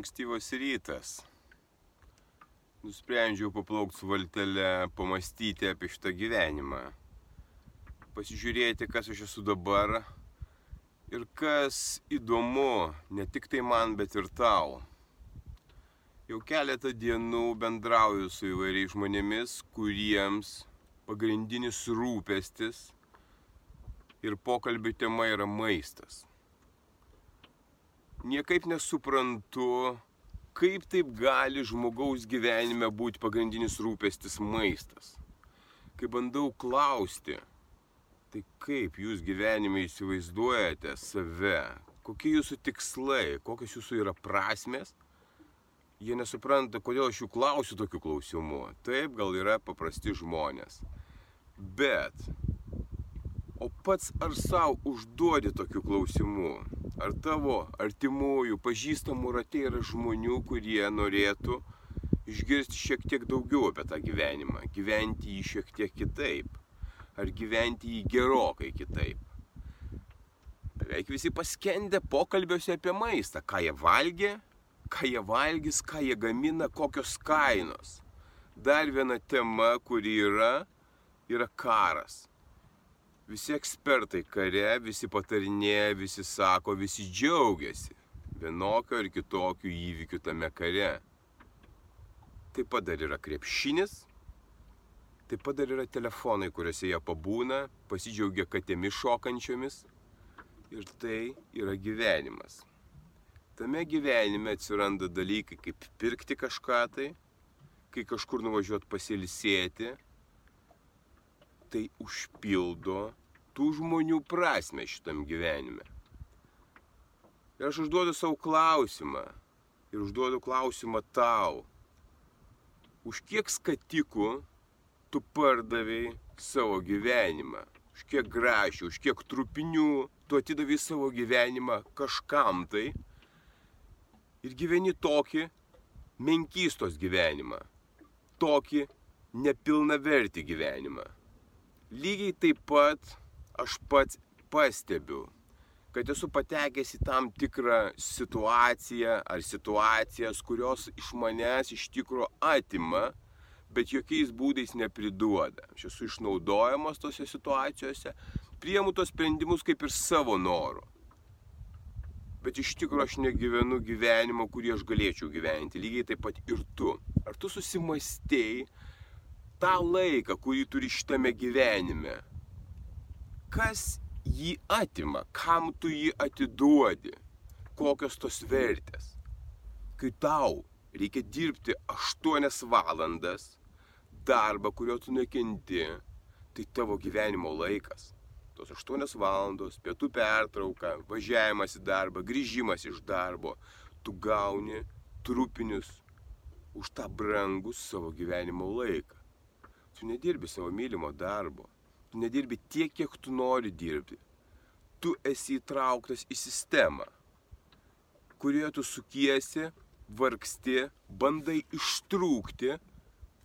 Ankstyvas rytas. Nusprendžiau paplaukti su valtelė, pamastyti apie šitą gyvenimą. Pasižiūrėti, kas aš esu dabar ir kas įdomu ne tik tai man, bet ir tau. Jau keletą dienų bendrauju su įvairiais žmonėmis, kuriems pagrindinis rūpestis ir pokalbių tema yra maistas niekaip nesuprantu, kaip taip gali žmogaus gyvenime būti pagrindinis rūpestis maistas. Kai bandau klausti, tai kaip jūs gyvenime įsivaizduojate save, kokie jūsų tikslai, kokios jūsų yra prasmės, jie nesupranta, kodėl aš jų klausiu tokių klausimų. Taip, gal yra paprasti žmonės. Bet, o pats ar savo užduodi tokių klausimų? ar tavo artimųjų, pažįstamų rate yra žmonių, kurie norėtų išgirsti šiek tiek daugiau apie tą gyvenimą, gyventi jį šiek tiek kitaip, ar gyventi jį gerokai kitaip. Beveik visi paskendę pokalbiuose apie maistą, ką jie valgė, ką jie valgys, ką jie gamina, kokios kainos. Dar viena tema, kuri yra, yra karas. Visi ekspertai kare, visi patarinėja, visi sako, visi džiaugiasi vienokio ir kitokio įvykių tame kare. Taip pat dar yra krepšinis, taip pat dar yra telefonai, kuriuose jie pabūna, pasidžiaugia katėmis šokančiomis. Ir tai yra gyvenimas. Tame gyvenime atsiranda dalykai kaip pirkti kažką tai, kai kažkur nuvažiuot pasilisėti, tai užpildo tų žmonių prasme šitam gyvenime. Ir aš užduodu savo klausimą ir užduodu klausimą tau. Už kiek skatikų tu pardavėjai savo gyvenimą? Už kiek grašių, už kiek trupinių tu atidavai savo gyvenimą kažkam tai ir gyveni tokį menkystos gyvenimą, tokį nepilnavertį gyvenimą. Lygiai taip pat aš pats pastebiu, kad esu patekęs į tam tikrą situaciją ar situacijas, kurios iš manęs iš tikro atima, bet jokiais būdais nepriduoda. Aš esu išnaudojamas tose situacijose, priemu tos sprendimus kaip ir savo noru. Bet iš tikrųjų aš negyvenu gyvenimą, kurį aš galėčiau gyventi. Lygiai taip pat ir tu. Ar tu susimastėjai tą laiką, kurį turi šitame gyvenime? kas jį atima, kam tu jį atiduodi, kokios tos vertės. Kai tau reikia dirbti 8 valandas darbą, kurio tu nekenti, tai tavo gyvenimo laikas. Tos 8 valandos, pietų pertrauka, važiavimas į darbą, grįžimas iš darbo, tu gauni trupinius už tą brangų savo gyvenimo laiką. Tu nedirbi savo mylimo darbo, tu nedirbi tiek, kiek tu nori dirbti. Tu esi įtrauktas į sistemą, kurioje tu sukiesi, vargsti, bandai ištrūkti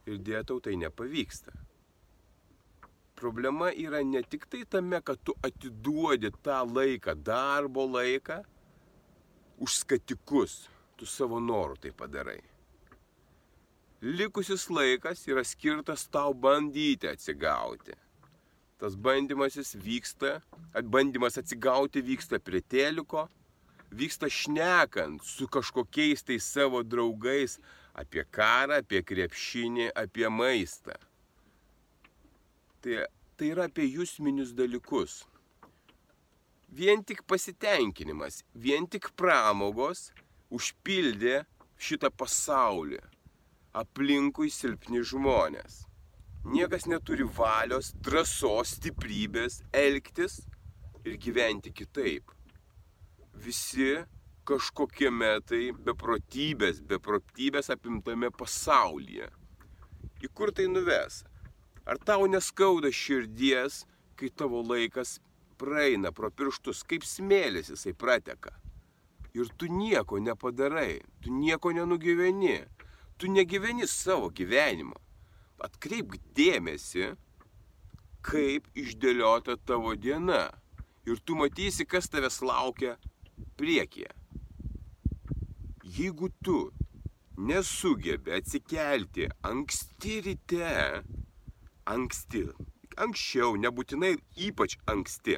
ir dėtau tai nepavyksta. Problema yra ne tik tai tame, kad tu atiduodi tą laiką, darbo laiką, už skatikus, tu savo norų tai padarai. Likusis laikas yra skirtas tau bandyti atsigauti tas bandymasis vyksta, bandymas atsigauti vyksta prie teliko, vyksta šnekant su kažkokiais tai savo draugais apie karą, apie krepšinį, apie maistą. Tai, tai yra apie jūsminius dalykus. Vien tik pasitenkinimas, vien tik pramogos užpildė šitą pasaulį. Aplinkui silpni žmonės. Niekas neturi valios, drąsos, stiprybės elgtis ir gyventi kitaip. Visi kažkokiame tai beprotybės, beprotybės apimtame pasaulyje. Į kur tai nuves? Ar tau neskauda širdies, kai tavo laikas praeina pro pirštus, kaip smėlis jisai prateka? Ir tu nieko nepadarai, tu nieko nenugyveni, tu negyveni savo gyvenimo. Atkreipk dėmesį, kaip išdėliota tavo diena. Ir tu matysi, kas tavęs laukia priekyje. Jeigu tu nesugebi atsikelti anksti ryte, anksti, anksčiau, nebūtinai ypač anksti,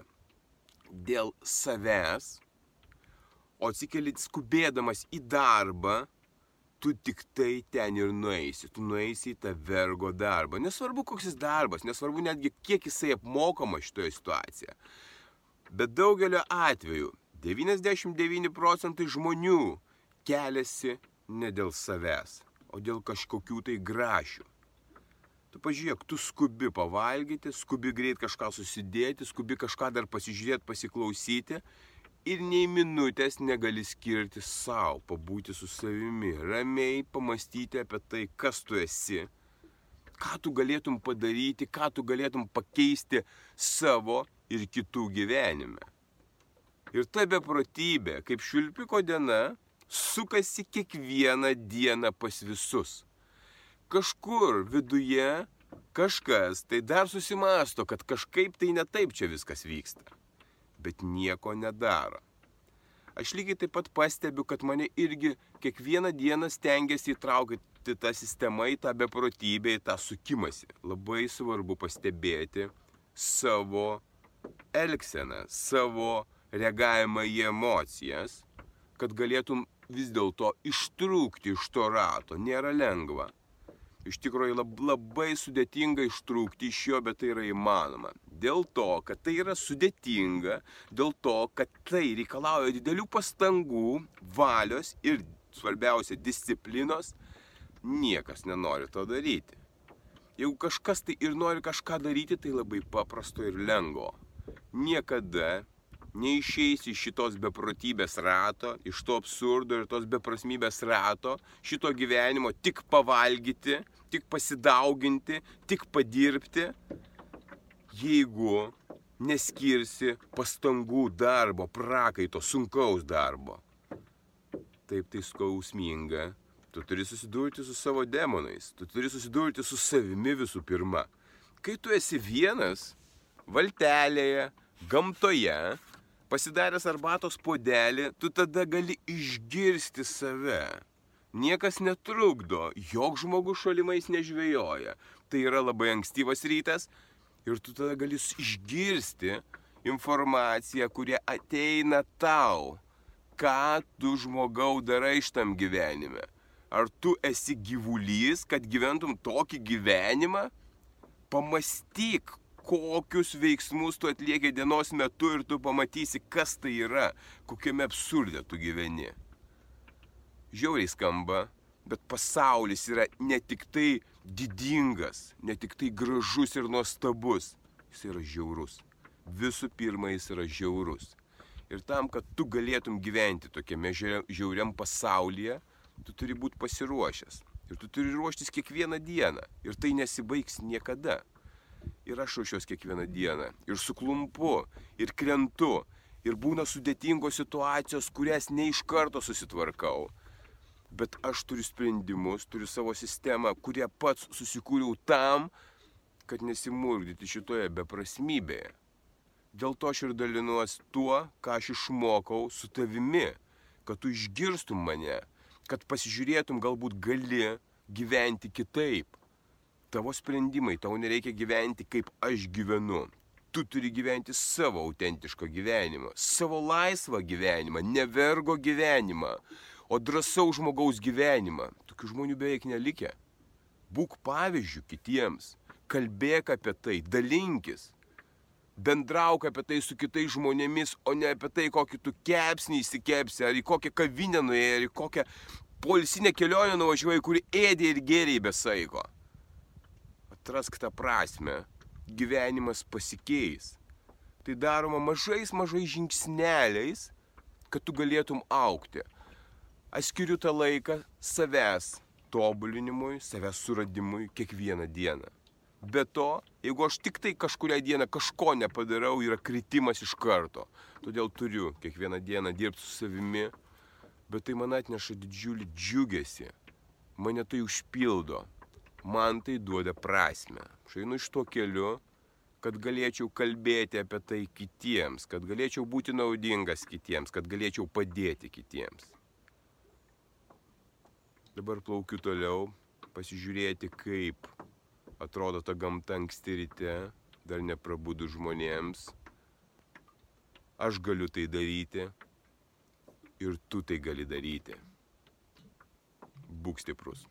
dėl savęs, o atsikeli skubėdamas į darbą, tu tik tai ten ir nueisi, tu nueisi į tą vergo darbą. Nesvarbu, koks jis darbas, nesvarbu netgi kiek jisai apmokama šitoje situacijoje. Bet daugelio atveju 99 procentai žmonių keliasi ne dėl savęs, o dėl kažkokių tai grašių. Tu pažiūrėk, tu skubi pavalgyti, skubi greit kažką susidėti, skubi kažką dar pasižiūrėti, pasiklausyti ir nei minutės negali skirti savo, pabūti su savimi, ramiai pamastyti apie tai, kas tu esi, ką tu galėtum padaryti, ką tu galėtum pakeisti savo ir kitų gyvenime. Ir ta beprotybė, kaip švilpiko diena, sukasi kiekvieną dieną pas visus. Kažkur viduje kažkas tai dar susimasto, kad kažkaip tai ne taip čia viskas vyksta bet nieko nedaro. Aš lygiai taip pat pastebiu, kad mane irgi kiekvieną dieną stengiasi įtraukti tą sistemą į tą beprotybę, į tą sukimąsi. Labai svarbu pastebėti savo elgseną, savo reagavimą į emocijas, kad galėtum vis dėlto ištrūkti iš to rato. Nėra lengva. Iš tikrųjų labai sudėtinga ištrūkti iš jo, bet tai yra įmanoma. Dėl to, kad tai yra sudėtinga, dėl to, kad tai reikalauja didelių pastangų, valios ir svarbiausia disciplinos, niekas nenori to daryti. Jeigu kažkas tai ir nori kažką daryti, tai labai paprasto ir lengvo. Niekada neišeisi iš šitos beprotybės rato, iš to absurdo ir tos beprasmybės rato, šito gyvenimo tik pavalgyti, tik pasidauginti, tik padirbti, jeigu neskirsi pastangų darbo, prakaito, sunkaus darbo. Taip tai skausminga. Tu turi susidurti su savo demonais, tu turi susidurti su savimi visų pirma. Kai tu esi vienas, valtelėje, gamtoje, pasidaręs arbatos podelį, tu tada gali išgirsti save. Niekas netrukdo, jok žmogus šalimais nežvejoja. Tai yra labai ankstyvas rytas ir tu tada gali išgirsti informaciją, kurie ateina tau. Ką tu žmogau darai šitam gyvenime? Ar tu esi gyvulys, kad gyventum tokį gyvenimą? Pamastyk, kokius veiksmus tu atlieki dienos metu ir tu pamatysi, kas tai yra, kokiame absurde tu gyveni. Žiauriai skamba, bet pasaulis yra ne tik tai didingas, ne tik tai gražus ir nuostabus, jis yra žiaurus. Visų pirma, jis yra žiaurus. Ir tam, kad tu galėtum gyventi tokiame žiauriam pasaulyje, tu turi būti pasiruošęs. Ir tu turi ruoštis kiekvieną dieną. Ir tai nesibaigs niekada ir aš ruošiuos kiekvieną dieną. Ir suklumpu, ir krentu. Ir būna sudėtingos situacijos, kurias ne iš karto susitvarkau. Bet aš turiu sprendimus, turiu savo sistemą, kurią pats susikūriau tam, kad nesimurgdyti šitoje beprasmybėje. Dėl to aš ir dalinuosi tuo, ką aš išmokau su tavimi, kad tu išgirstum mane, kad pasižiūrėtum galbūt gali gyventi kitaip tavo sprendimai, tau nereikia gyventi kaip aš gyvenu. Tu turi gyventi savo autentišką gyvenimą, savo laisvą gyvenimą, ne vergo gyvenimą, o drąsaus žmogaus gyvenimą. Tokių žmonių beveik nelikė. Būk pavyzdžių kitiems, kalbėk apie tai, dalinkis, bendrauk apie tai su kitais žmonėmis, o ne apie tai, kokį tu kepsnį įsikepsi, ar į kokią kavinę nuėjai, ar į kokią polisinę kelionę nuvažiuoji, kuri ėdė ir gėrė be saiko atrask tą prasme, gyvenimas pasikeis. Tai daroma mažais, mažais žingsneliais, kad tu galėtum aukti. Aš skiriu tą laiką savęs tobulinimui, savęs suradimui kiekvieną dieną. Be to, jeigu aš tik tai kažkuria dieną kažko nepadarau, yra kritimas iš karto. Todėl turiu kiekvieną dieną dirbti su savimi, bet tai man atneša didžiulį džiugesį. Mane tai užpildo. Man tai duoda prasme. Aš einu iš to keliu, kad galėčiau kalbėti apie tai kitiems, kad galėčiau būti naudingas kitiems, kad galėčiau padėti kitiems. Dabar plaukiu toliau, pasižiūrėti, kaip atrodo ta gamta anksti ryte, dar neprabūdų žmonėms. Aš galiu tai daryti ir tu tai gali daryti. Būk stiprus.